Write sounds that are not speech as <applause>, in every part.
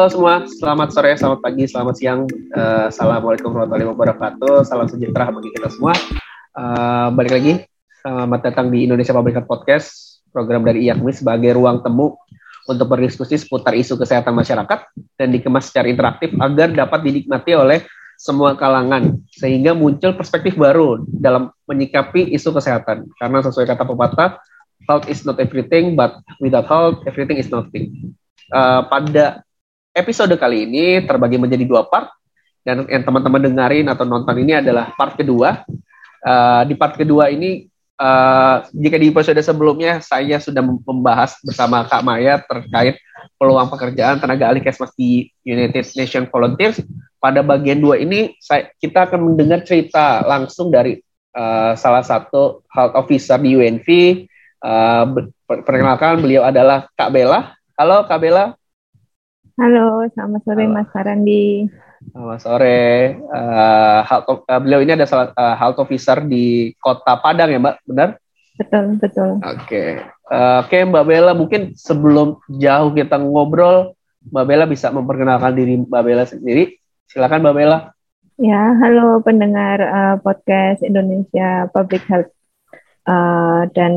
Halo semua, selamat sore, selamat pagi, selamat siang. Uh, Assalamualaikum warahmatullahi wabarakatuh. Salam sejahtera bagi kita semua. Uh, balik lagi, selamat datang di Indonesia Pabrikan Podcast, program dari IAKMI sebagai ruang temu untuk berdiskusi seputar isu kesehatan masyarakat dan dikemas secara interaktif agar dapat dinikmati oleh semua kalangan sehingga muncul perspektif baru dalam menyikapi isu kesehatan karena sesuai kata pepatah health is not everything but without health everything is nothing. Uh, pada episode kali ini terbagi menjadi dua part dan yang teman-teman dengarin atau nonton ini adalah part kedua. Uh, di part kedua ini uh, jika di episode sebelumnya saya sudah membahas bersama Kak Maya terkait peluang pekerjaan tenaga ahli kesmas di United Nations Volunteers. Pada bagian dua ini saya, kita akan mendengar cerita langsung dari uh, salah satu health officer di UNV. Uh, perkenalkan beliau adalah Kak Bella. Halo Kak Bella. Halo, selamat sore Halo. Mas Farandi. Selamat sore. Uh, health, uh, beliau ini ada salah uh, health officer di Kota Padang ya, Mbak, benar? Betul, betul. Oke. Okay. Uh, Oke, okay, Mbak Bella, mungkin sebelum jauh kita ngobrol, Mbak Bella bisa memperkenalkan diri Mbak Bella sendiri. Silakan Mbak Bella. Ya, halo pendengar uh, podcast Indonesia Public Health uh, dan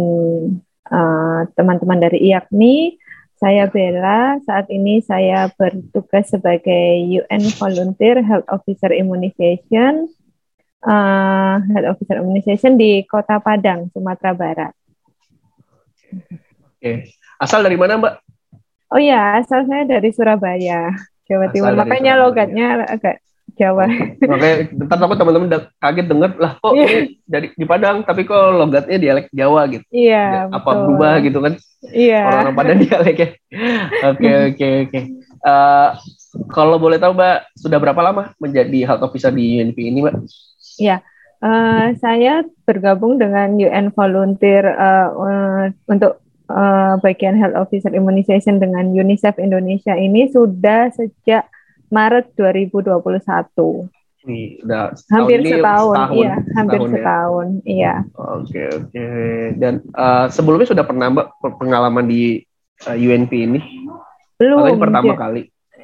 teman-teman uh, dari IAKMI. Saya Bella, saat ini saya bertugas sebagai UN Volunteer Health Officer Immunization, uh, Health Officer Immunization di Kota Padang, Sumatera Barat. Oke, asal dari mana Mbak? Oh ya, asal saya dari Surabaya, Jawa Timur. Makanya Surabaya. logatnya agak Jawa. Makanya ntar aku teman-teman kaget denger lah kok ini dari di Padang tapi kok logatnya dialek Jawa gitu. Iya. Apa betul. berubah gitu kan? Iya. Orang-orang Padang dialeknya. <laughs> Oke oke oke. Eh, kalau boleh tahu Mbak sudah berapa lama menjadi health officer di UNP ini Mbak? Iya. Uh, saya bergabung dengan UN Volunteer uh, uh, untuk uh, bagian health officer immunization dengan UNICEF Indonesia ini sudah sejak Maret 2021. Nih, udah hampir setahun, setahun, iya, hampir setahun, ya? setahun ya? iya. Oke, oke. Dan uh, sebelumnya sudah pernah Mbak pengalaman di uh, eh, UNP ini? Belum. Ini pertama kali?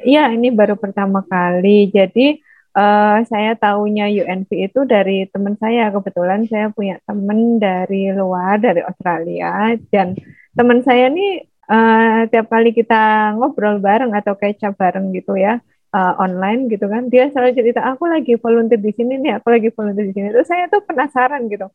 Iya, ini baru pertama kali. Jadi uh, saya tahunya UNP itu dari teman saya. Kebetulan saya punya teman dari luar, dari Australia, dan teman saya nih uh, tiap kali kita ngobrol bareng atau kecap bareng gitu ya uh, online gitu kan. Dia selalu cerita aku lagi volunteer di sini nih aku lagi volunteer di sini. Terus saya tuh penasaran gitu.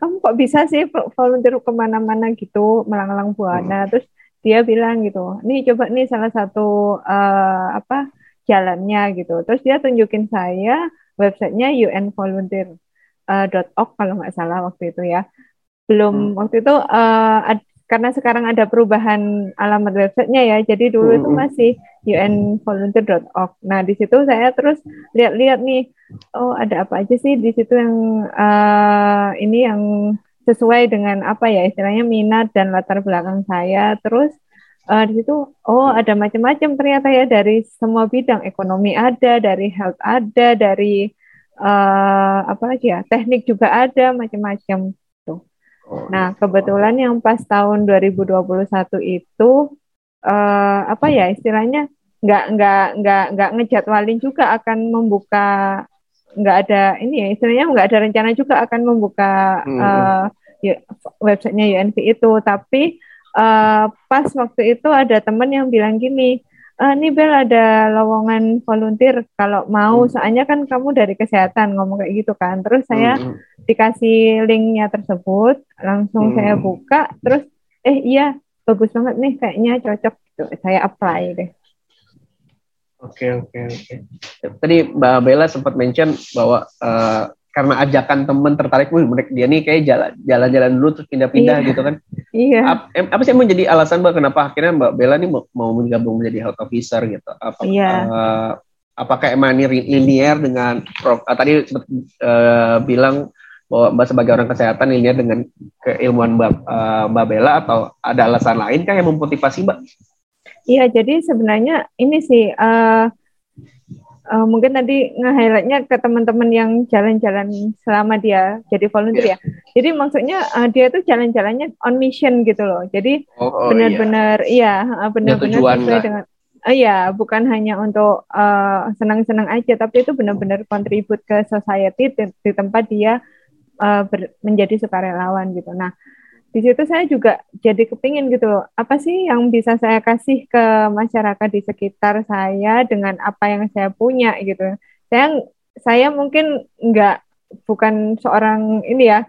Kamu kok bisa sih volunteer ke mana-mana gitu melanglang buana hmm. terus dia bilang gitu nih coba nih salah satu uh, apa jalannya gitu. Terus dia tunjukin saya websitenya unvolunteer.org uh, kalau nggak salah waktu itu ya. Belum hmm. waktu itu uh, karena sekarang ada perubahan alamat websitenya ya. Jadi dulu itu masih unvolunteer.org. Nah di situ saya terus lihat-lihat nih, oh ada apa aja sih di situ yang uh, ini yang sesuai dengan apa ya istilahnya minat dan latar belakang saya. Terus uh, di situ oh ada macam-macam ternyata ya dari semua bidang ekonomi ada, dari health ada, dari uh, apa lagi ya teknik juga ada macam-macam. Oh, nah, gitu. kebetulan yang pas tahun 2021 itu uh, apa ya istilahnya nggak nggak nggak nggak ngejadwalin juga akan membuka nggak ada ini ya istilahnya nggak ada rencana juga akan membuka hmm. uh, websitenya UNV itu tapi uh, pas waktu itu ada teman yang bilang gini uh, nih Bel ada lowongan volunteer kalau mau hmm. soalnya kan kamu dari kesehatan ngomong kayak gitu kan terus saya hmm. dikasih linknya tersebut langsung hmm. saya buka terus eh iya bagus banget nih kayaknya cocok gitu saya apply deh Oke oke oke. Tadi Mbak Bella sempat mention bahwa uh, karena ajakan temen tertarik, dia nih kayak jalan jalan-jalan dulu terus pindah-pindah iya. gitu kan. Iya. Apa, apa sih yang menjadi alasan Mbak kenapa akhirnya Mbak Bella nih mau, mau menggabung menjadi health officer gitu? Apa iya. uh, apakah emang ini linear dengan prof, uh, tadi sempat uh, bilang bahwa Mbak sebagai orang kesehatan linear dengan keilmuan Mbak uh, Mbak Bella atau ada alasan lain kah yang memotivasi Mbak? Iya, jadi sebenarnya ini sih uh, uh, mungkin tadi nge-highlightnya ke teman-teman yang jalan-jalan selama dia jadi volunteer ya. Jadi maksudnya uh, dia tuh jalan-jalannya on mission gitu loh. Jadi oh, oh, benar-benar iya, iya benar-benar sesuai dengan uh, ya bukan hanya untuk uh, senang-senang aja, tapi itu benar-benar kontribut ke society di, di tempat dia uh, ber, menjadi sukarelawan gitu. Nah, di situ saya juga jadi kepingin gitu apa sih yang bisa saya kasih ke masyarakat di sekitar saya dengan apa yang saya punya gitu. Saya saya mungkin nggak bukan seorang ini ya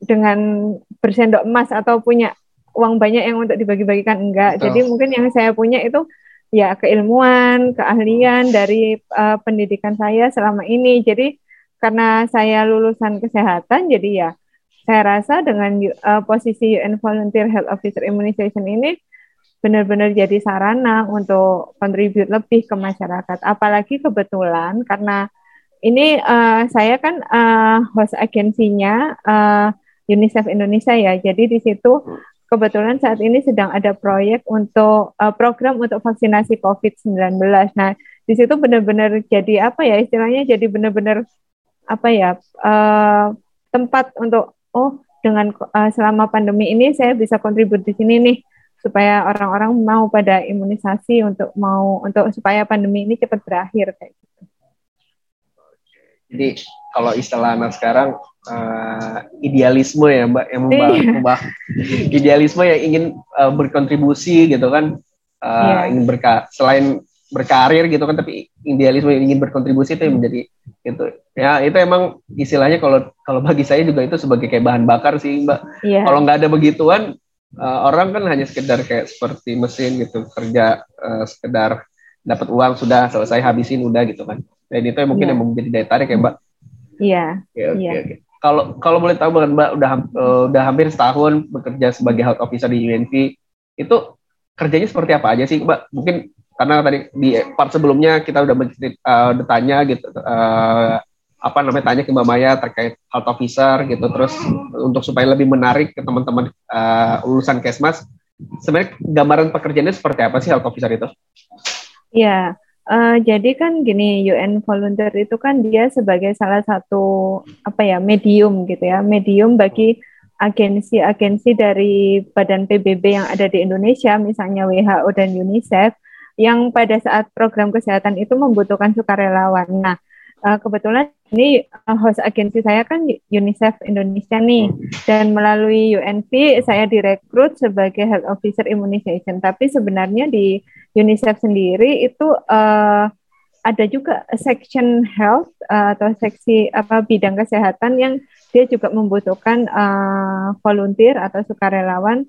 dengan bersendok emas atau punya uang banyak yang untuk dibagi-bagikan enggak Betul. jadi mungkin yang saya punya itu ya keilmuan keahlian dari uh, pendidikan saya selama ini. Jadi karena saya lulusan kesehatan jadi ya saya rasa dengan uh, posisi UN Volunteer Health Officer Immunization ini benar-benar jadi sarana untuk contribute lebih ke masyarakat. Apalagi kebetulan karena ini uh, saya kan uh, host agensinya uh, UNICEF Indonesia ya. Jadi di situ kebetulan saat ini sedang ada proyek untuk uh, program untuk vaksinasi COVID-19. Nah, di situ benar-benar jadi apa ya istilahnya jadi benar-benar apa ya uh, tempat untuk oh dengan uh, selama pandemi ini saya bisa kontribut di sini nih supaya orang-orang mau pada imunisasi untuk mau untuk supaya pandemi ini cepat berakhir kayak gitu. Jadi kalau istilah anak sekarang uh, idealisme ya Mbak yang membah, iya. membah idealisme yang ingin uh, berkontribusi gitu kan uh, yeah. ingin berka selain berkarir gitu kan tapi idealisme ingin berkontribusi itu yang menjadi itu. Ya itu emang istilahnya kalau kalau bagi saya juga itu sebagai kayak bahan bakar sih mbak. Yeah. kalau nggak ada begituan uh, orang kan hanya sekedar kayak seperti mesin gitu kerja uh, sekedar dapat uang sudah selesai habisin udah gitu kan. Dan itu yang mungkin yeah. yang menjadi daya tarik ya mbak. Iya. Yeah. okay, kalau kalau boleh tahu mbak udah uh, udah hampir setahun bekerja sebagai health officer di UNV itu kerjanya seperti apa aja sih mbak? Mungkin karena tadi di part sebelumnya kita udah uh, bertanya gitu uh, apa namanya tanya ke Mbak Maya terkait health officer gitu. Terus untuk supaya lebih menarik ke teman-teman uh, lulusan Kesmas sebenarnya gambaran pekerjaannya seperti apa sih health officer itu? Ya, uh, jadi kan gini UN volunteer itu kan dia sebagai salah satu apa ya medium gitu ya. Medium bagi agensi-agensi dari Badan PBB yang ada di Indonesia misalnya WHO dan UNICEF yang pada saat program kesehatan itu membutuhkan sukarelawan. Nah, uh, kebetulan ini uh, host agensi saya kan UNICEF Indonesia nih, dan melalui UNV saya direkrut sebagai health officer immunization. Tapi sebenarnya di UNICEF sendiri itu uh, ada juga section health uh, atau seksi apa bidang kesehatan yang dia juga membutuhkan uh, volunteer atau sukarelawan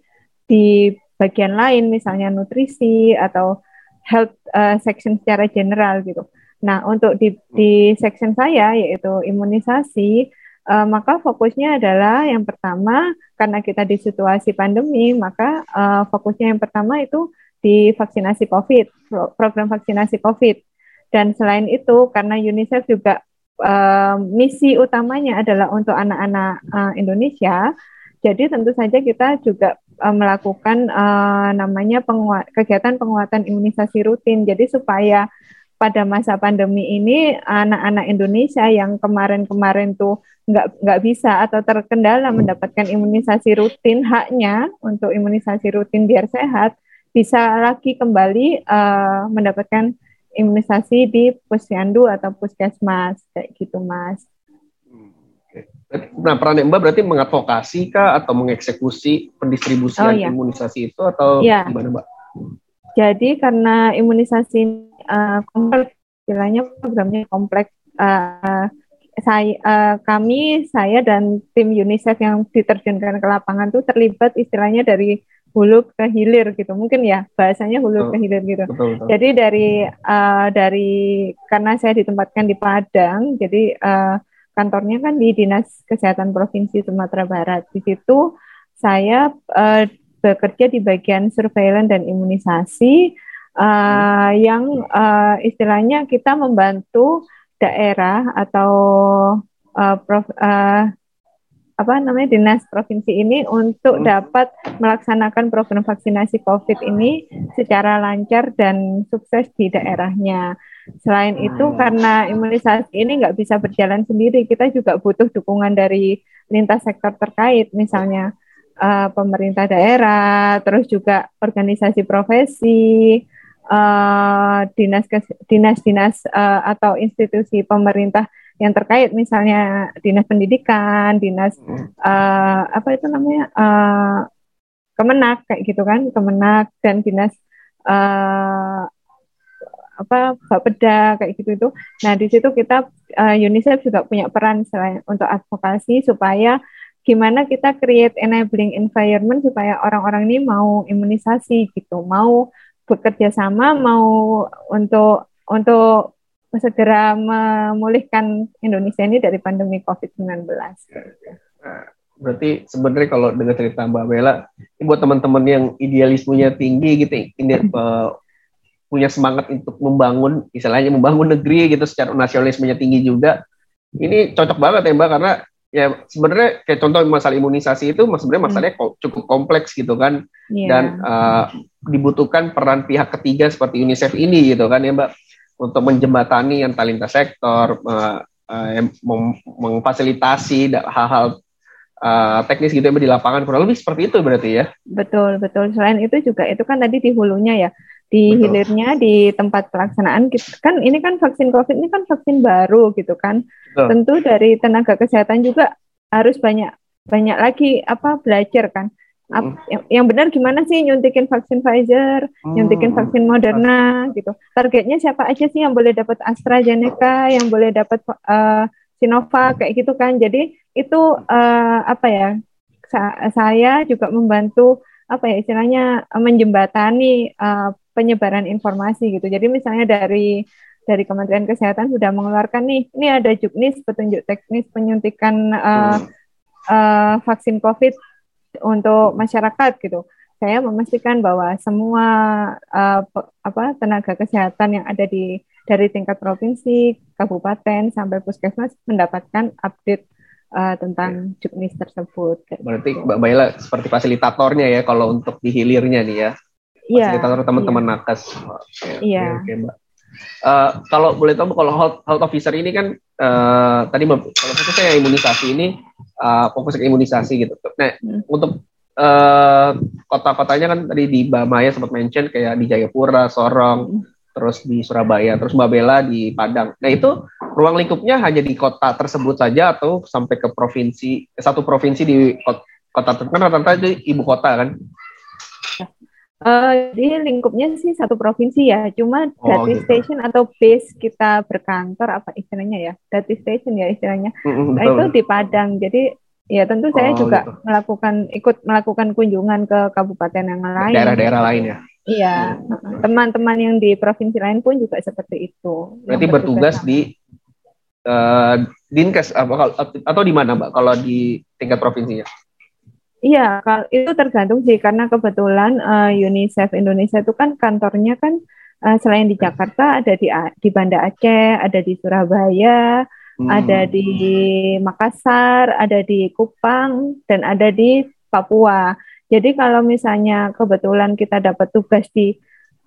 di bagian lain, misalnya nutrisi atau health uh, section secara general gitu. Nah, untuk di, di section saya yaitu imunisasi, uh, maka fokusnya adalah yang pertama karena kita di situasi pandemi, maka uh, fokusnya yang pertama itu di vaksinasi COVID, program vaksinasi COVID. Dan selain itu, karena UNICEF juga uh, misi utamanya adalah untuk anak-anak uh, Indonesia, jadi tentu saja kita juga uh, melakukan uh, namanya penguat, kegiatan penguatan imunisasi rutin. Jadi supaya pada masa pandemi ini anak-anak Indonesia yang kemarin-kemarin tuh nggak nggak bisa atau terkendala mendapatkan imunisasi rutin haknya untuk imunisasi rutin biar sehat bisa lagi kembali uh, mendapatkan imunisasi di posyandu atau puskesmas kayak gitu mas. Nah, peran Mbak berarti mengadvokasi kah atau mengeksekusi pendistribusian oh, iya. imunisasi itu atau iya. gimana, Mbak? Jadi karena imunisasi uh, kompleks, istilahnya programnya kompleks, uh, saya, uh, kami, saya dan tim UNICEF yang diterjunkan ke lapangan itu terlibat istilahnya dari hulu ke hilir gitu mungkin ya bahasanya hulu betul, ke hilir gitu betul, betul. jadi dari uh, dari karena saya ditempatkan di Padang jadi uh, kantornya kan di Dinas Kesehatan Provinsi Sumatera Barat. Di situ saya uh, bekerja di bagian surveillance dan imunisasi uh, yang uh, istilahnya kita membantu daerah atau uh, prof, uh, apa namanya dinas provinsi ini untuk hmm. dapat melaksanakan program vaksinasi COVID ini secara lancar dan sukses di daerahnya. Selain hmm. itu karena imunisasi ini nggak bisa berjalan sendiri, kita juga butuh dukungan dari lintas sektor terkait, misalnya uh, pemerintah daerah, terus juga organisasi profesi, uh, dinas dinas-dinas uh, atau institusi pemerintah yang terkait misalnya dinas pendidikan, dinas uh, apa itu namanya uh, Kemenak kayak gitu kan, Kemenak dan dinas uh, apa Bapeda kayak gitu itu. Nah di situ kita uh, UNICEF juga punya peran selain untuk advokasi supaya gimana kita create enabling environment supaya orang-orang ini mau imunisasi gitu, mau bekerja sama, mau untuk untuk segera memulihkan Indonesia ini dari pandemi COVID-19. Nah, berarti sebenarnya kalau dengar cerita Mbak Bella, ini buat teman-teman yang idealismenya tinggi gitu, ini uh, punya semangat untuk membangun, istilahnya membangun negeri gitu, secara nasionalismenya tinggi juga. Ini cocok banget ya Mbak, karena ya sebenarnya kayak contoh masalah imunisasi itu sebenarnya masalahnya hmm. cukup kompleks gitu kan, yeah. dan uh, dibutuhkan peran pihak ketiga seperti UNICEF ini gitu kan ya Mbak untuk menjembatani yang lintas sektor, uh, uh, memfasilitasi hal-hal uh, teknis gitu ya di lapangan kurang lebih seperti itu berarti ya. Betul, betul. Selain itu juga itu kan tadi di hulunya ya, di betul. hilirnya di tempat pelaksanaan kan ini kan vaksin Covid ini kan vaksin baru gitu kan. Betul. Tentu dari tenaga kesehatan juga harus banyak banyak lagi apa belajar kan Hmm. yang, yang benar gimana sih nyuntikin vaksin Pfizer, hmm. nyuntikin vaksin Moderna gitu. Targetnya siapa aja sih yang boleh dapat AstraZeneca, yang boleh dapat uh, Sinovac kayak gitu kan. Jadi itu uh, apa ya? Sa saya juga membantu apa ya istilahnya menjembatani uh, penyebaran informasi gitu. Jadi misalnya dari dari Kementerian Kesehatan sudah mengeluarkan nih, ini ada juknis petunjuk teknis penyuntikan uh, uh, vaksin COVID untuk masyarakat gitu. Saya memastikan bahwa semua uh, apa tenaga kesehatan yang ada di dari tingkat provinsi, kabupaten sampai puskesmas mendapatkan update uh, tentang ya. juknis tersebut. Berarti Mbak Baila seperti fasilitatornya ya kalau untuk di hilirnya nih ya. Iya. Fasilitator teman-teman ya. nakes. Iya. Oke, oke, Mbak. Uh, kalau boleh tahu kalau health, health officer ini kan uh, tadi kalau fokusnya imunisasi ini uh, fokus ke imunisasi gitu. Nah, hmm. untuk uh, kota-kotanya kan tadi di Bamaya sempat mention kayak di Jayapura, Sorong, terus di Surabaya, terus Mbak Bella di Padang. Nah itu ruang lingkupnya hanya di kota tersebut saja atau sampai ke provinsi satu provinsi di kota, kota kan rata-rata itu ibu kota kan? Uh, jadi lingkupnya sih satu provinsi ya, cuma oh, data gitu. station atau base kita berkantor apa istilahnya ya, data station ya istilahnya, nah, itu di Padang. Jadi Ya tentu saya oh, juga gitu. melakukan ikut melakukan kunjungan ke kabupaten yang lain. Daerah-daerah lain ya. Iya, teman-teman yang di provinsi lain pun juga seperti itu. Berarti bertugas di uh, dinkes apa atau di mana mbak kalau di tingkat provinsinya? Iya, kalau itu tergantung sih karena kebetulan uh, UNICEF Indonesia itu kan kantornya kan uh, selain di Jakarta ada di di Banda Aceh, ada di Surabaya, Hmm. Ada di Makassar, ada di Kupang, dan ada di Papua. Jadi kalau misalnya kebetulan kita dapat tugas di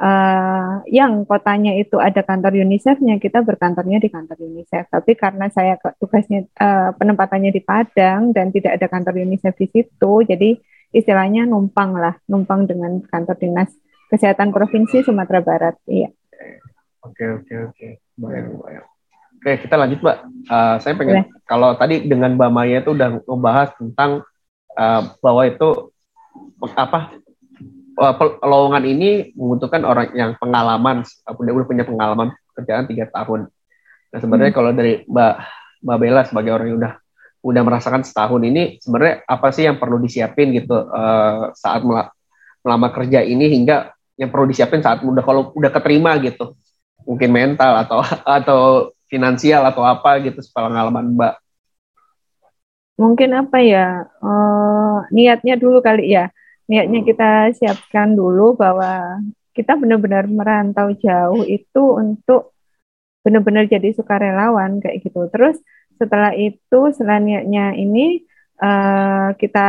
uh, yang kotanya itu ada kantor UNICEF-nya, kita berkantornya di kantor UNICEF. Tapi karena saya tugasnya uh, penempatannya di Padang dan tidak ada kantor UNICEF di situ, jadi istilahnya numpang lah, numpang dengan kantor dinas kesehatan provinsi Sumatera Barat. Iya. Oke oke oke, bayang bayang. Oke, kita lanjut, Mbak. Uh, saya pengen Boleh. kalau tadi dengan Mbak Maya itu udah membahas tentang uh, bahwa itu apa lowongan ini membutuhkan orang yang pengalaman, udah udah punya pengalaman kerjaan tiga tahun. Nah, sebenarnya hmm. kalau dari Mbak Mbak Bella sebagai orang yang udah udah merasakan setahun ini, sebenarnya apa sih yang perlu disiapin gitu uh, saat melamar kerja ini hingga yang perlu disiapin saat udah kalau udah keterima gitu, mungkin mental atau <laughs> atau finansial atau apa gitu pengalaman Mbak? Mungkin apa ya uh, niatnya dulu kali ya niatnya kita siapkan dulu bahwa kita benar-benar merantau jauh itu untuk benar-benar jadi sukarelawan kayak gitu. Terus setelah itu selanjutnya ini uh, kita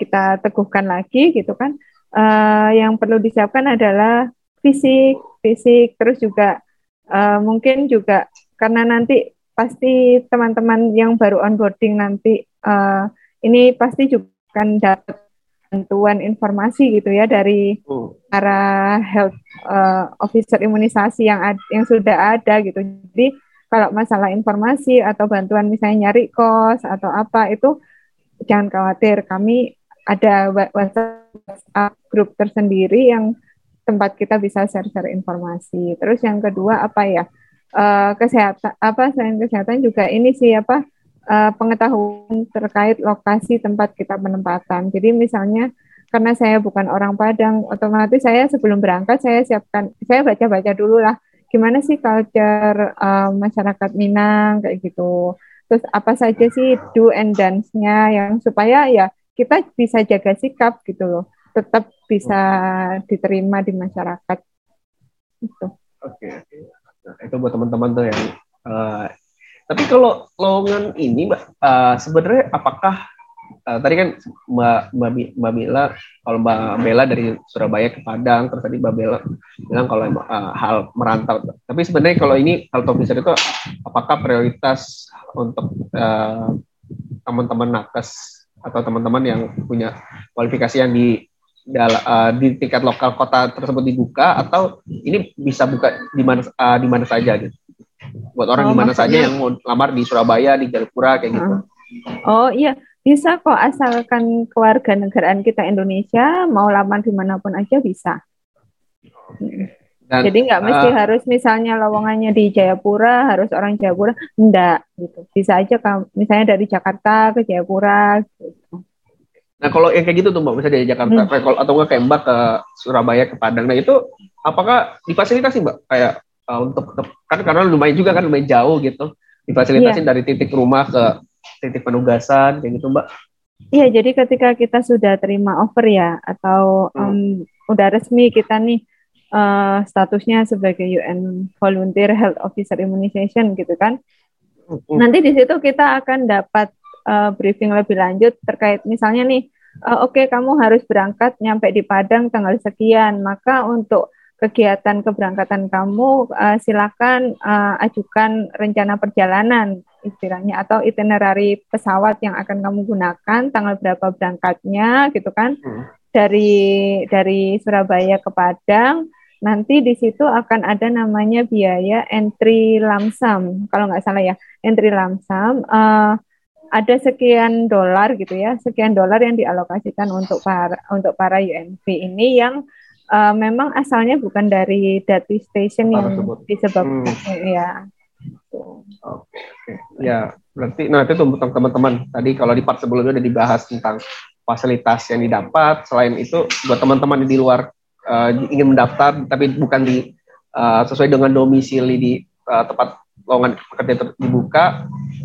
kita teguhkan lagi gitu kan. Uh, yang perlu disiapkan adalah fisik, fisik terus juga uh, mungkin juga karena nanti pasti teman-teman yang baru onboarding nanti uh, ini pasti juga akan dapat bantuan informasi gitu ya dari hmm. para health uh, officer imunisasi yang ad, yang sudah ada gitu. Jadi kalau masalah informasi atau bantuan misalnya nyari kos atau apa itu jangan khawatir kami ada WhatsApp grup tersendiri yang tempat kita bisa share-share informasi. Terus yang kedua apa ya? Uh, kesehatan apa selain kesehatan juga ini sih apa uh, pengetahuan terkait lokasi tempat kita penempatan. Jadi misalnya karena saya bukan orang Padang, otomatis saya sebelum berangkat saya siapkan, saya baca-baca dulu lah gimana sih culture uh, masyarakat Minang kayak gitu. Terus apa saja sih do and dance-nya yang supaya ya kita bisa jaga sikap gitu loh, tetap bisa diterima di masyarakat. Gitu. Oke, okay. nah, itu buat teman-teman tuh yang uh, tapi kalau lowongan ini, Mbak, uh, sebenarnya apakah uh, tadi kan Mbak Mbak, Mbak Mila, kalau Mbak Bella dari Surabaya ke Padang, terus tadi Mbak Bella bilang kalau uh, hal merantau. Tapi sebenarnya kalau ini hal officer itu apakah prioritas untuk uh, teman-teman nakes atau teman-teman yang punya kualifikasi yang di uh, di tingkat lokal kota tersebut dibuka atau ini bisa buka di mana uh, di mana saja gitu? Buat orang oh, di mana saja yang mau lamar di Surabaya, di Jayapura kayak gitu. Oh iya, bisa kok asalkan keluarga negaraan kita Indonesia mau lamar di mana pun aja bisa. Dan, Jadi nggak mesti uh, harus misalnya lowongannya di Jayapura harus orang Jayapura, enggak gitu. Bisa aja kalau misalnya dari Jakarta ke Jayapura. Gitu. Nah kalau yang kayak gitu tuh mbak, misalnya dari Jakarta hmm. atau nggak kayak mbak ke Surabaya ke Padang, nah itu apakah difasilitasi mbak kayak uh, untuk kan karena lumayan juga kan lumayan jauh gitu difasilitasi yeah. dari titik rumah ke titik penugasan kayak gitu mbak iya jadi ketika kita sudah terima offer ya atau um, udah resmi kita nih uh, statusnya sebagai UN Volunteer Health Officer Immunization gitu kan hmm. nanti di situ kita akan dapat uh, briefing lebih lanjut terkait misalnya nih uh, oke okay, kamu harus berangkat nyampe di Padang tanggal sekian maka untuk kegiatan keberangkatan kamu, uh, silakan uh, ajukan rencana perjalanan istilahnya atau itinerary pesawat yang akan kamu gunakan, tanggal berapa berangkatnya gitu kan. Hmm. Dari dari Surabaya ke Padang, nanti di situ akan ada namanya biaya entry lamsam. Kalau nggak salah ya, entry lamsam uh, ada sekian dolar gitu ya, sekian dolar yang dialokasikan untuk para untuk para UNV ini yang uh, memang asalnya bukan dari data station yang disebabkan hmm. ya. Oke, okay, ya berarti nah itu untuk teman-teman tadi kalau di part sebelumnya udah dibahas tentang fasilitas yang didapat. Selain itu buat teman-teman di luar uh, ingin mendaftar tapi bukan di uh, sesuai dengan domisili di uh, tempat lowongan pekerja dibuka,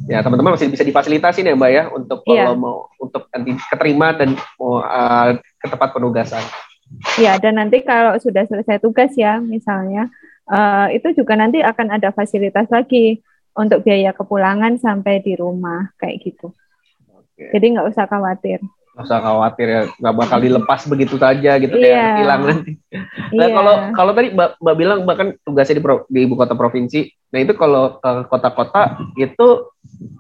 ya teman-teman masih bisa difasilitasi ya mbak ya untuk yeah. kalau mau untuk nanti keterima dan mau uh, ke tempat penugasan. Ya, dan nanti kalau sudah selesai tugas ya, misalnya, uh, itu juga nanti akan ada fasilitas lagi untuk biaya kepulangan sampai di rumah, kayak gitu. Oke. Jadi nggak usah khawatir. Nggak usah khawatir ya, nggak bakal dilepas begitu saja gitu yeah. kayak hilang nanti. Nah yeah. kalau kalau tadi Mbak, Mbak bilang bahkan tugasnya di, pro, di ibu kota provinsi, nah itu kalau ke kota-kota itu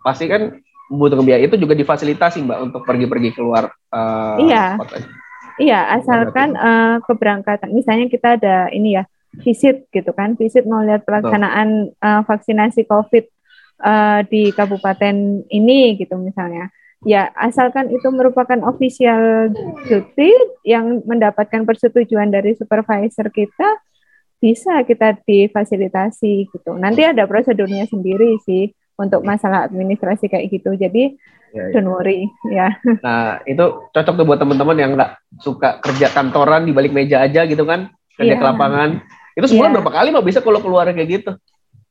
pasti kan butuh biaya itu juga difasilitasi Mbak untuk pergi-pergi keluar uh, iya. kota. Iya, asalkan uh, keberangkatan. Misalnya kita ada ini ya visit gitu kan, visit mau lihat pelaksanaan uh, vaksinasi COVID uh, di kabupaten ini gitu misalnya. Ya, asalkan itu merupakan official duty yang mendapatkan persetujuan dari supervisor kita, bisa kita difasilitasi gitu. Nanti ada prosedurnya sendiri sih untuk masalah administrasi kayak gitu. Jadi ya, ya. don't worry ya. <laughs> Nah itu cocok tuh buat teman-teman yang nggak suka kerja kantoran di balik meja aja gitu kan, kerja ya. ke lapangan. Itu sebulan ya. berapa kali mau bisa kalau keluar kayak gitu?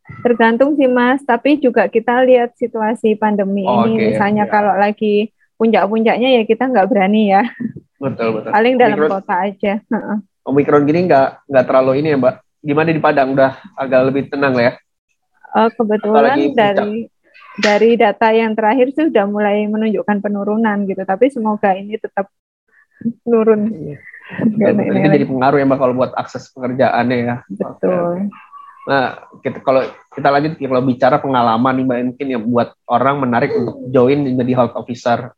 Tergantung sih mas, tapi juga kita lihat situasi pandemi oh, ini. Okay. Misalnya ya. kalau lagi puncak-puncaknya ya kita nggak berani ya. Betul betul. Paling dalam Omikron, kota aja. Omikron gini nggak nggak terlalu ini ya mbak. Gimana di Padang udah agak lebih tenang lah ya? Uh, kebetulan dari dari data yang terakhir sih sudah mulai menunjukkan penurunan gitu, tapi semoga ini tetap turun. Iya. ini, ini jadi pengaruh ya mbak kalau buat akses pekerjaannya ya. Betul. Nah, kita, kalau kita lanjut kalau bicara pengalaman nih mbak mungkin yang buat orang menarik untuk join menjadi health officer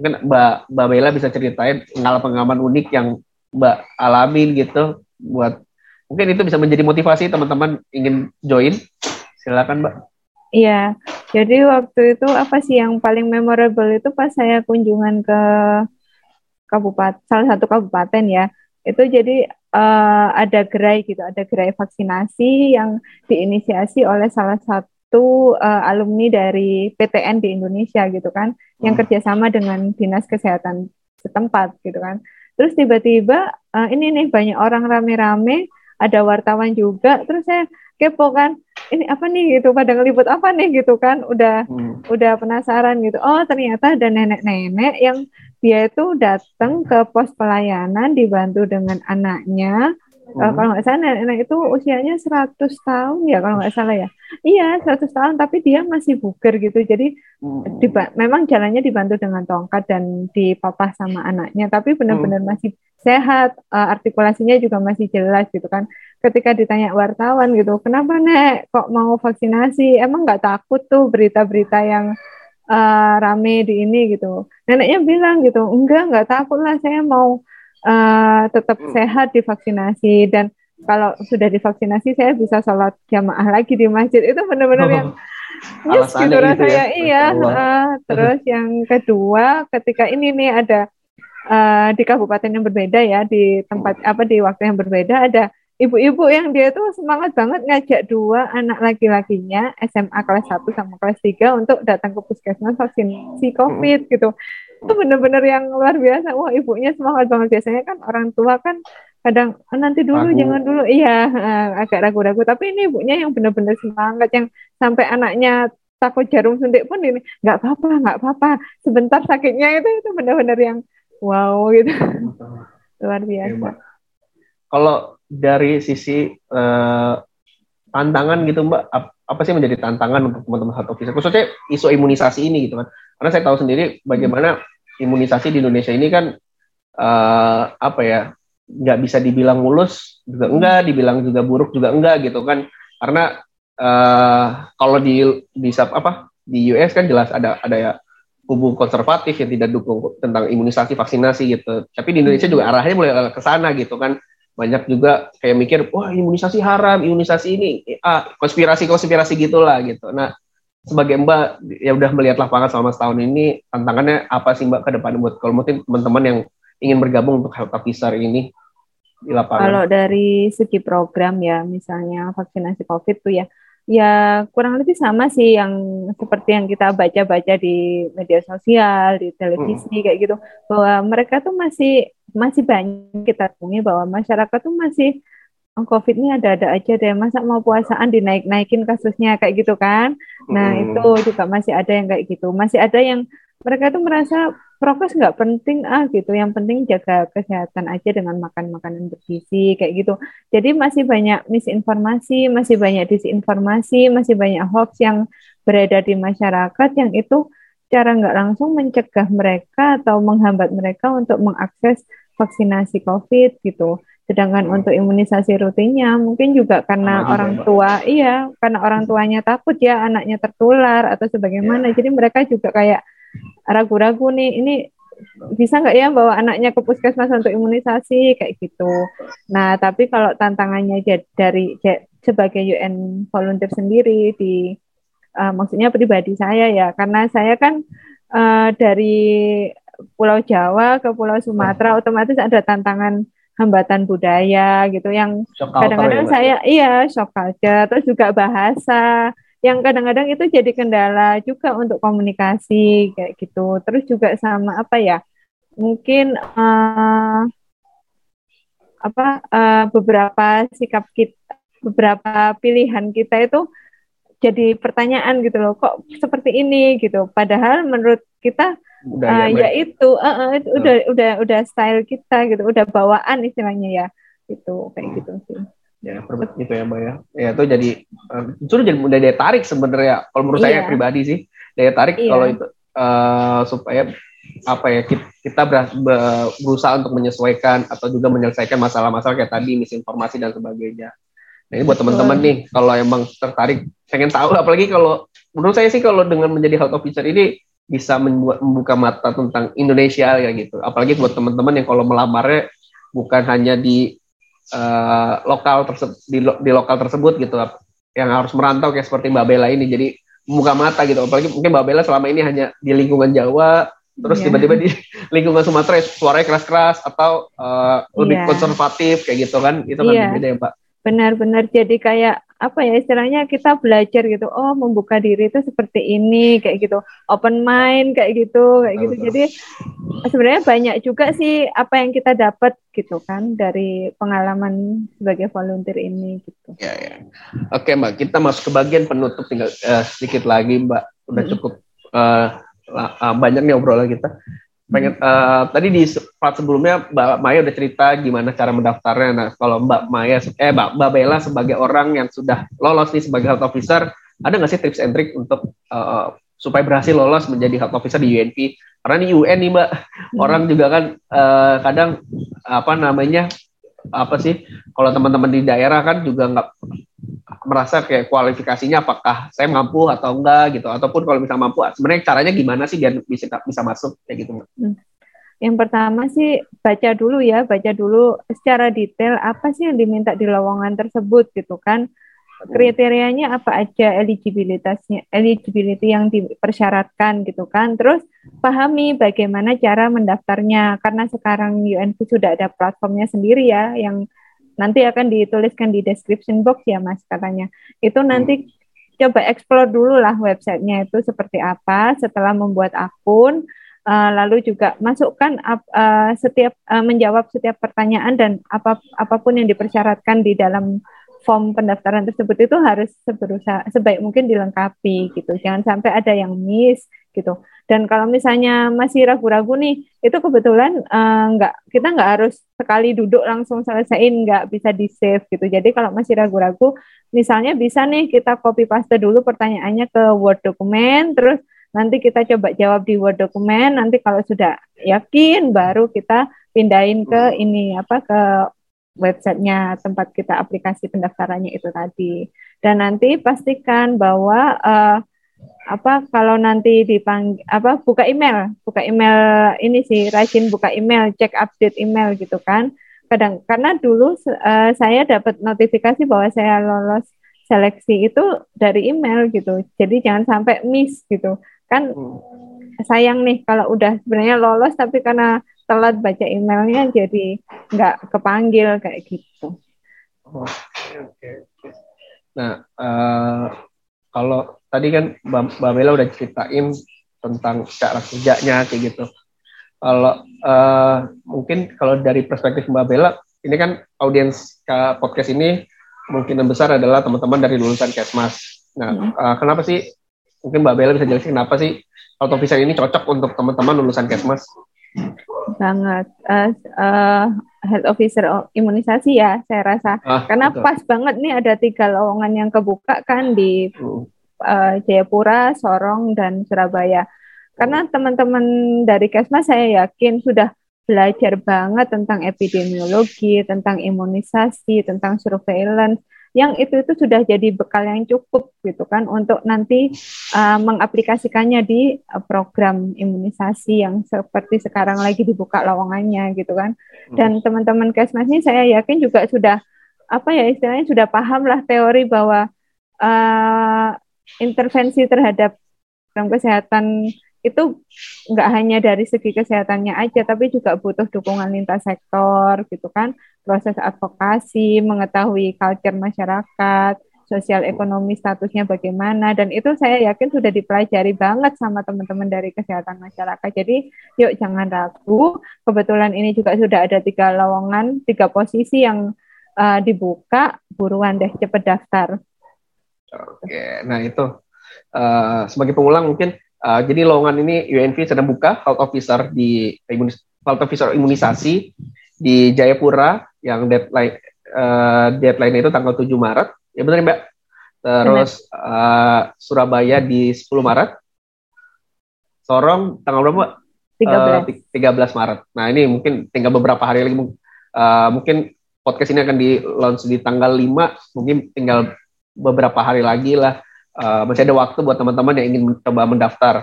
mungkin Mbak Mbak Bella bisa ceritain pengalaman-pengalaman unik yang Mbak alamin gitu buat mungkin itu bisa menjadi motivasi teman-teman ingin join. Silakan Mbak. Iya, jadi waktu itu apa sih yang paling memorable itu pas saya kunjungan ke kabupaten salah satu kabupaten ya. Itu jadi uh, ada gerai gitu, ada gerai vaksinasi yang diinisiasi oleh salah satu uh, alumni dari PTN di Indonesia gitu kan, yang hmm. kerjasama dengan dinas kesehatan setempat gitu kan. Terus tiba-tiba uh, ini nih banyak orang rame-rame, ada wartawan juga, terus saya kepo kan ini apa nih gitu pada ngeliput apa nih gitu kan udah hmm. udah penasaran gitu oh ternyata ada nenek-nenek yang dia itu datang ke pos pelayanan dibantu dengan anaknya hmm. uh, kalau nggak salah nenek itu usianya 100 tahun ya kalau nggak salah ya iya 100 tahun tapi dia masih buger gitu jadi hmm. memang jalannya dibantu dengan tongkat dan dipapah sama anaknya tapi benar-benar hmm. masih sehat, uh, artikulasinya juga masih jelas gitu kan. Ketika ditanya wartawan gitu, kenapa nek kok mau vaksinasi? Emang nggak takut tuh berita-berita yang uh, rame di ini gitu. Neneknya bilang gitu, enggak nggak takut lah, saya mau uh, tetap hmm. sehat divaksinasi dan kalau sudah divaksinasi saya bisa sholat jamaah lagi di masjid itu benar-benar yang <laughs> yes gitu rasanya ya? iya uh, terus yang kedua ketika ini nih ada uh, di kabupaten yang berbeda ya di tempat apa di waktu yang berbeda ada ibu-ibu yang dia tuh semangat banget ngajak dua anak laki-lakinya SMA kelas 1 sama kelas 3 untuk datang ke puskesmas vaksinasi COVID gitu. Itu bener-bener yang luar biasa. Wah, ibunya semangat banget. Biasanya kan orang tua kan kadang oh, nanti dulu Aku. jangan dulu. Iya, agak ragu-ragu. Tapi ini ibunya yang bener-bener semangat yang sampai anaknya takut jarum suntik pun ini nggak apa-apa, nggak apa-apa. Sebentar sakitnya itu itu bener-bener yang wow gitu luar biasa kalau dari sisi uh, tantangan gitu mbak apa sih menjadi tantangan untuk teman-teman satu officer khususnya isu imunisasi ini gitu kan karena saya tahu sendiri bagaimana imunisasi di Indonesia ini kan uh, apa ya nggak bisa dibilang mulus juga enggak dibilang juga buruk juga enggak gitu kan karena uh, kalau di di apa di US kan jelas ada ada ya kubu konservatif yang tidak dukung tentang imunisasi vaksinasi gitu. Tapi di Indonesia juga arahnya mulai ke sana gitu kan. Banyak juga kayak mikir, wah imunisasi haram, imunisasi ini, ah, konspirasi-konspirasi gitulah gitu. Nah, sebagai Mbak yang udah melihat lapangan selama setahun ini, tantangannya apa sih Mbak ke depan buat kalau mungkin teman-teman yang ingin bergabung untuk health officer ini di lapangan? Kalau dari segi program ya, misalnya vaksinasi COVID tuh ya, ya kurang lebih sama sih yang seperti yang kita baca-baca di media sosial, di televisi hmm. kayak gitu bahwa mereka tuh masih masih banyak kita temui bahwa masyarakat tuh masih oh, COVID ini ada-ada aja deh masa mau puasaan dinaik-naikin kasusnya kayak gitu kan. Nah, hmm. itu juga masih ada yang kayak gitu. Masih ada yang mereka tuh merasa prokes nggak penting ah gitu. Yang penting jaga kesehatan aja dengan makan makanan bergizi kayak gitu. Jadi masih banyak misinformasi masih banyak disinformasi masih banyak hoax yang beredar di masyarakat yang itu cara nggak langsung mencegah mereka atau menghambat mereka untuk mengakses vaksinasi COVID gitu. Sedangkan hmm. untuk imunisasi rutinnya mungkin juga karena Sama orang juga, tua iya karena orang tuanya takut ya anaknya tertular atau sebagaimana. Ya. jadi mereka juga kayak ragu-ragu nih ini bisa nggak ya bawa anaknya ke puskesmas untuk imunisasi kayak gitu. Nah tapi kalau tantangannya dari sebagai UN volunteer sendiri di uh, maksudnya pribadi saya ya karena saya kan uh, dari Pulau Jawa ke Pulau Sumatera otomatis ada tantangan hambatan budaya gitu yang kadang-kadang ya, saya iya shock culture terus juga bahasa yang kadang-kadang itu jadi kendala juga untuk komunikasi kayak gitu. Terus juga sama apa ya? Mungkin uh, apa uh, beberapa sikap kita, beberapa pilihan kita itu jadi pertanyaan gitu loh. Kok seperti ini gitu? Padahal menurut kita uh, ya itu, uh, uh, itu udah udah udah style kita gitu, udah bawaan istilahnya ya. Itu kayak gitu sih ya perbetul gitu ya mbak ya ya itu jadi uh, justru jadi mudah daya tarik sebenarnya kalau menurut iya. saya pribadi sih daya tarik iya. kalau itu uh, supaya apa ya kita berusaha untuk menyesuaikan atau juga menyelesaikan masalah-masalah kayak tadi misinformasi dan sebagainya nah ini buat teman-teman nih kalau emang tertarik pengen tahu apalagi kalau menurut saya sih kalau dengan menjadi health officer ini bisa membuka mata tentang Indonesia ya gitu. Apalagi buat teman-teman yang kalau melamarnya bukan hanya di uh, lokal tersebut di, lo, di lokal tersebut gitu yang harus merantau kayak seperti Mbak Bella ini jadi membuka mata gitu apalagi mungkin Mbak Bella selama ini hanya di lingkungan Jawa terus yeah. tiba-tiba di <laughs> lingkungan Sumatera suaranya keras-keras atau uh, lebih yeah. konservatif kayak gitu kan itu kan yeah. beda ya Mbak benar-benar jadi kayak apa ya istilahnya kita belajar gitu oh membuka diri itu seperti ini kayak gitu. Open mind kayak gitu kayak gitu. jadi sebenarnya banyak juga sih apa yang kita dapat gitu kan dari pengalaman sebagai volunteer ini gitu. Ya ya. Oke mbak kita masuk ke bagian penutup tinggal uh, sedikit lagi mbak. Udah cukup uh, banyak nih obrolan kita pengen uh, tadi di part sebelumnya Mbak Maya udah cerita gimana cara mendaftarnya. Nah, kalau Mbak Maya eh Mbak, Mbak Bella sebagai orang yang sudah lolos nih sebagai health officer, ada nggak sih tips and trick untuk uh, supaya berhasil lolos menjadi health officer di UNP? Karena di UN nih Mbak, hmm. orang juga kan uh, kadang apa namanya apa sih kalau teman-teman di daerah kan juga nggak merasa kayak kualifikasinya apakah saya mampu atau enggak gitu ataupun kalau misalnya mampu sebenarnya caranya gimana sih biar bisa bisa masuk kayak gitu hmm. yang pertama sih baca dulu ya baca dulu secara detail apa sih yang diminta di lowongan tersebut gitu kan. Kriterianya apa aja eligibilitasnya eligibility yang dipersyaratkan gitu kan. Terus pahami bagaimana cara mendaftarnya karena sekarang UNP sudah ada platformnya sendiri ya yang nanti akan dituliskan di description box ya mas katanya. Itu nanti coba explore dulu lah websitenya itu seperti apa setelah membuat akun. Uh, lalu juga masukkan uh, setiap uh, menjawab setiap pertanyaan dan apa apa pun yang dipersyaratkan di dalam form pendaftaran tersebut itu harus berusaha sebaik mungkin dilengkapi gitu. Jangan sampai ada yang miss gitu. Dan kalau misalnya masih ragu-ragu nih, itu kebetulan uh, nggak kita nggak harus sekali duduk langsung selesaiin, nggak bisa di save gitu. Jadi kalau masih ragu-ragu, misalnya bisa nih kita copy paste dulu pertanyaannya ke Word dokumen, terus nanti kita coba jawab di Word dokumen. Nanti kalau sudah yakin, baru kita pindahin ke ini apa ke websitenya tempat kita aplikasi pendaftarannya itu tadi. Dan nanti pastikan bahwa uh, apa kalau nanti dipang apa buka email, buka email ini sih rajin buka email, cek update email gitu kan. Kadang karena dulu uh, saya dapat notifikasi bahwa saya lolos seleksi itu dari email gitu. Jadi jangan sampai miss gitu. Kan hmm. sayang nih kalau udah sebenarnya lolos tapi karena telat baca emailnya jadi nggak kepanggil kayak gitu. Oh, oke okay, oke. Nah, uh, kalau tadi kan Mbak, Bella udah ceritain tentang cara kerjanya kayak gitu. Kalau uh, mungkin kalau dari perspektif Mbak Bella, ini kan audiens podcast ini mungkin yang besar adalah teman-teman dari lulusan Kesmas. Nah, hmm. uh, kenapa sih mungkin Mbak Bella bisa jelasin kenapa sih auto ini cocok untuk teman-teman lulusan Kesmas? banget uh, uh, health officer imunisasi ya saya rasa ah, karena betul. pas banget nih ada tiga lowongan yang kebuka kan di uh, Jayapura, Sorong dan Surabaya. Karena teman-teman dari Kesmas saya yakin sudah belajar banget tentang epidemiologi, tentang imunisasi, tentang surveillance yang itu itu sudah jadi bekal yang cukup gitu kan untuk nanti uh, mengaplikasikannya di uh, program imunisasi yang seperti sekarang lagi dibuka lowongannya gitu kan hmm. dan teman-teman kesmas ini saya yakin juga sudah apa ya istilahnya sudah paham lah teori bahwa uh, intervensi terhadap program kesehatan itu nggak hanya dari segi kesehatannya aja, tapi juga butuh dukungan lintas sektor gitu kan, proses advokasi, mengetahui culture masyarakat, sosial ekonomi statusnya bagaimana, dan itu saya yakin sudah dipelajari banget sama teman-teman dari kesehatan masyarakat. Jadi yuk jangan ragu, kebetulan ini juga sudah ada tiga lowongan, tiga posisi yang uh, dibuka, buruan deh cepet daftar. Oke, nah itu uh, sebagai pengulang mungkin Uh, jadi lowongan ini UNV sedang buka health officer di imunis, health officer imunisasi di Jayapura yang deadline uh, deadline itu tanggal 7 Maret. Ya benar Mbak. Terus uh, Surabaya di 10 Maret. Sorong tanggal berapa? 13. Uh, 13 Maret. Nah, ini mungkin tinggal beberapa hari lagi uh, mungkin podcast ini akan di launch di tanggal 5, mungkin tinggal beberapa hari lagi lah uh, masih ada waktu buat teman-teman yang ingin mencoba mendaftar.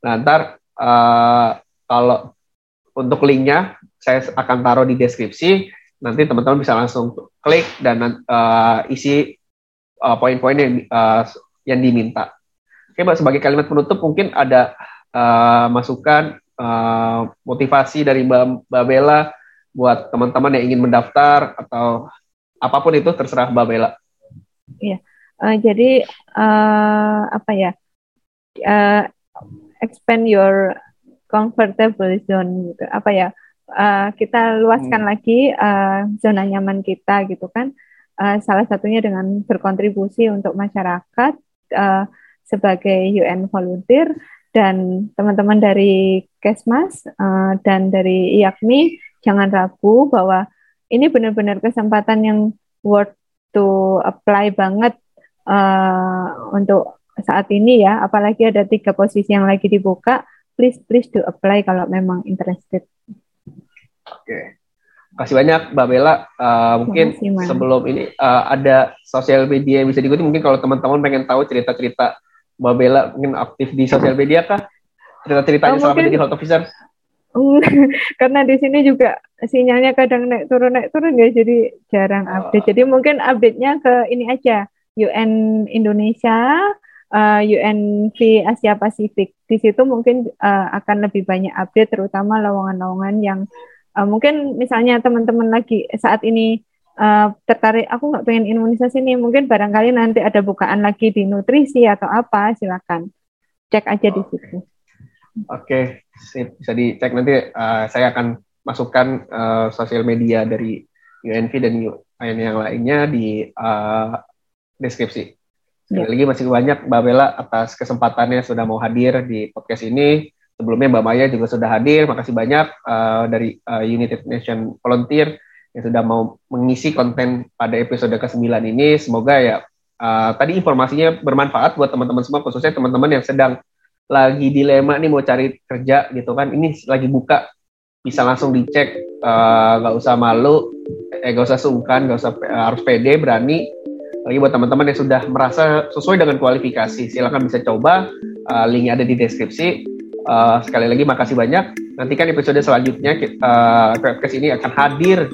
Nah, ntar uh, kalau untuk linknya saya akan taruh di deskripsi. Nanti teman-teman bisa langsung klik dan uh, isi uh, poin-poin yang uh, yang diminta. Oke, Mbak, sebagai kalimat penutup mungkin ada uh, masukan uh, motivasi dari Mbak, Mbak Bella buat teman-teman yang ingin mendaftar atau apa pun itu terserah Mbak Bella. Iya, uh, jadi uh, apa ya? Uh, expand your comfortable zone gitu. Apa ya? Uh, kita luaskan hmm. lagi uh, zona nyaman kita gitu kan. Uh, salah satunya dengan berkontribusi untuk masyarakat uh, sebagai UN volunteer dan teman-teman dari Kesmas uh, dan dari IAKMI jangan ragu bahwa ini benar-benar kesempatan yang worth to apply banget uh, untuk saat ini ya apalagi ada tiga posisi yang lagi dibuka please please do apply kalau memang interested. Oke. Kasih banyak Mbak Bella. Uh, mungkin kasih, sebelum ini uh, ada sosial media yang bisa diikuti. Mungkin kalau teman-teman pengen tahu cerita-cerita Mbak Bella mungkin aktif di sosial media kah? Cerita-ceritanya oh, selama jadi health officer? <laughs> Karena di sini juga sinyalnya kadang naik turun naik turun ya, jadi jarang oh. update. Jadi mungkin update-nya ke ini aja UN Indonesia uh, eh, UNV Asia Pasifik. Di situ mungkin uh, akan lebih banyak update, terutama lowongan-lowongan yang uh, mungkin misalnya teman-teman lagi saat ini uh, tertarik, aku nggak pengen imunisasi nih, mungkin barangkali nanti ada bukaan lagi di nutrisi atau apa, silakan cek aja di situ. Oke, okay. bisa dicek nanti. Uh, saya akan masukkan uh, sosial media dari UNV dan UN yang lainnya di uh, deskripsi. Sekali ya. lagi masih banyak Mbak Bella atas kesempatannya sudah mau hadir di podcast ini. Sebelumnya Mbak Maya juga sudah hadir. Makasih banyak uh, dari uh, United Nation Volunteer yang sudah mau mengisi konten pada episode ke-9 ini. Semoga ya uh, tadi informasinya bermanfaat buat teman-teman semua, khususnya teman-teman yang sedang lagi dilema nih mau cari kerja gitu kan. Ini lagi buka, bisa langsung dicek, nggak uh, usah malu, eh nggak usah sungkan, nggak usah uh, harus pede, berani lagi buat teman-teman yang sudah merasa sesuai dengan kualifikasi, silakan bisa coba. Uh, linknya ada di deskripsi. Uh, sekali lagi makasih banyak. Nantikan episode selanjutnya uh, podcast ini akan hadir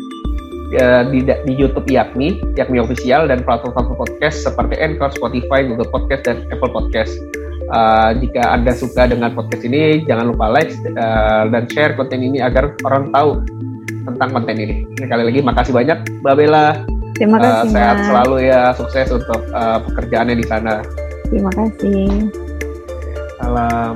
di, di YouTube Yakmi, Yakmi Official dan platform-platform podcast seperti Anchor, Spotify, Google Podcast dan Apple Podcast. Uh, jika Anda suka dengan podcast ini, jangan lupa like uh, dan share konten ini agar orang tahu tentang konten ini. Sekali lagi makasih banyak, Mbak Bella. Terima kasih. Uh, sehat selalu ya, sukses untuk uh, pekerjaannya di sana. Terima kasih. Salam.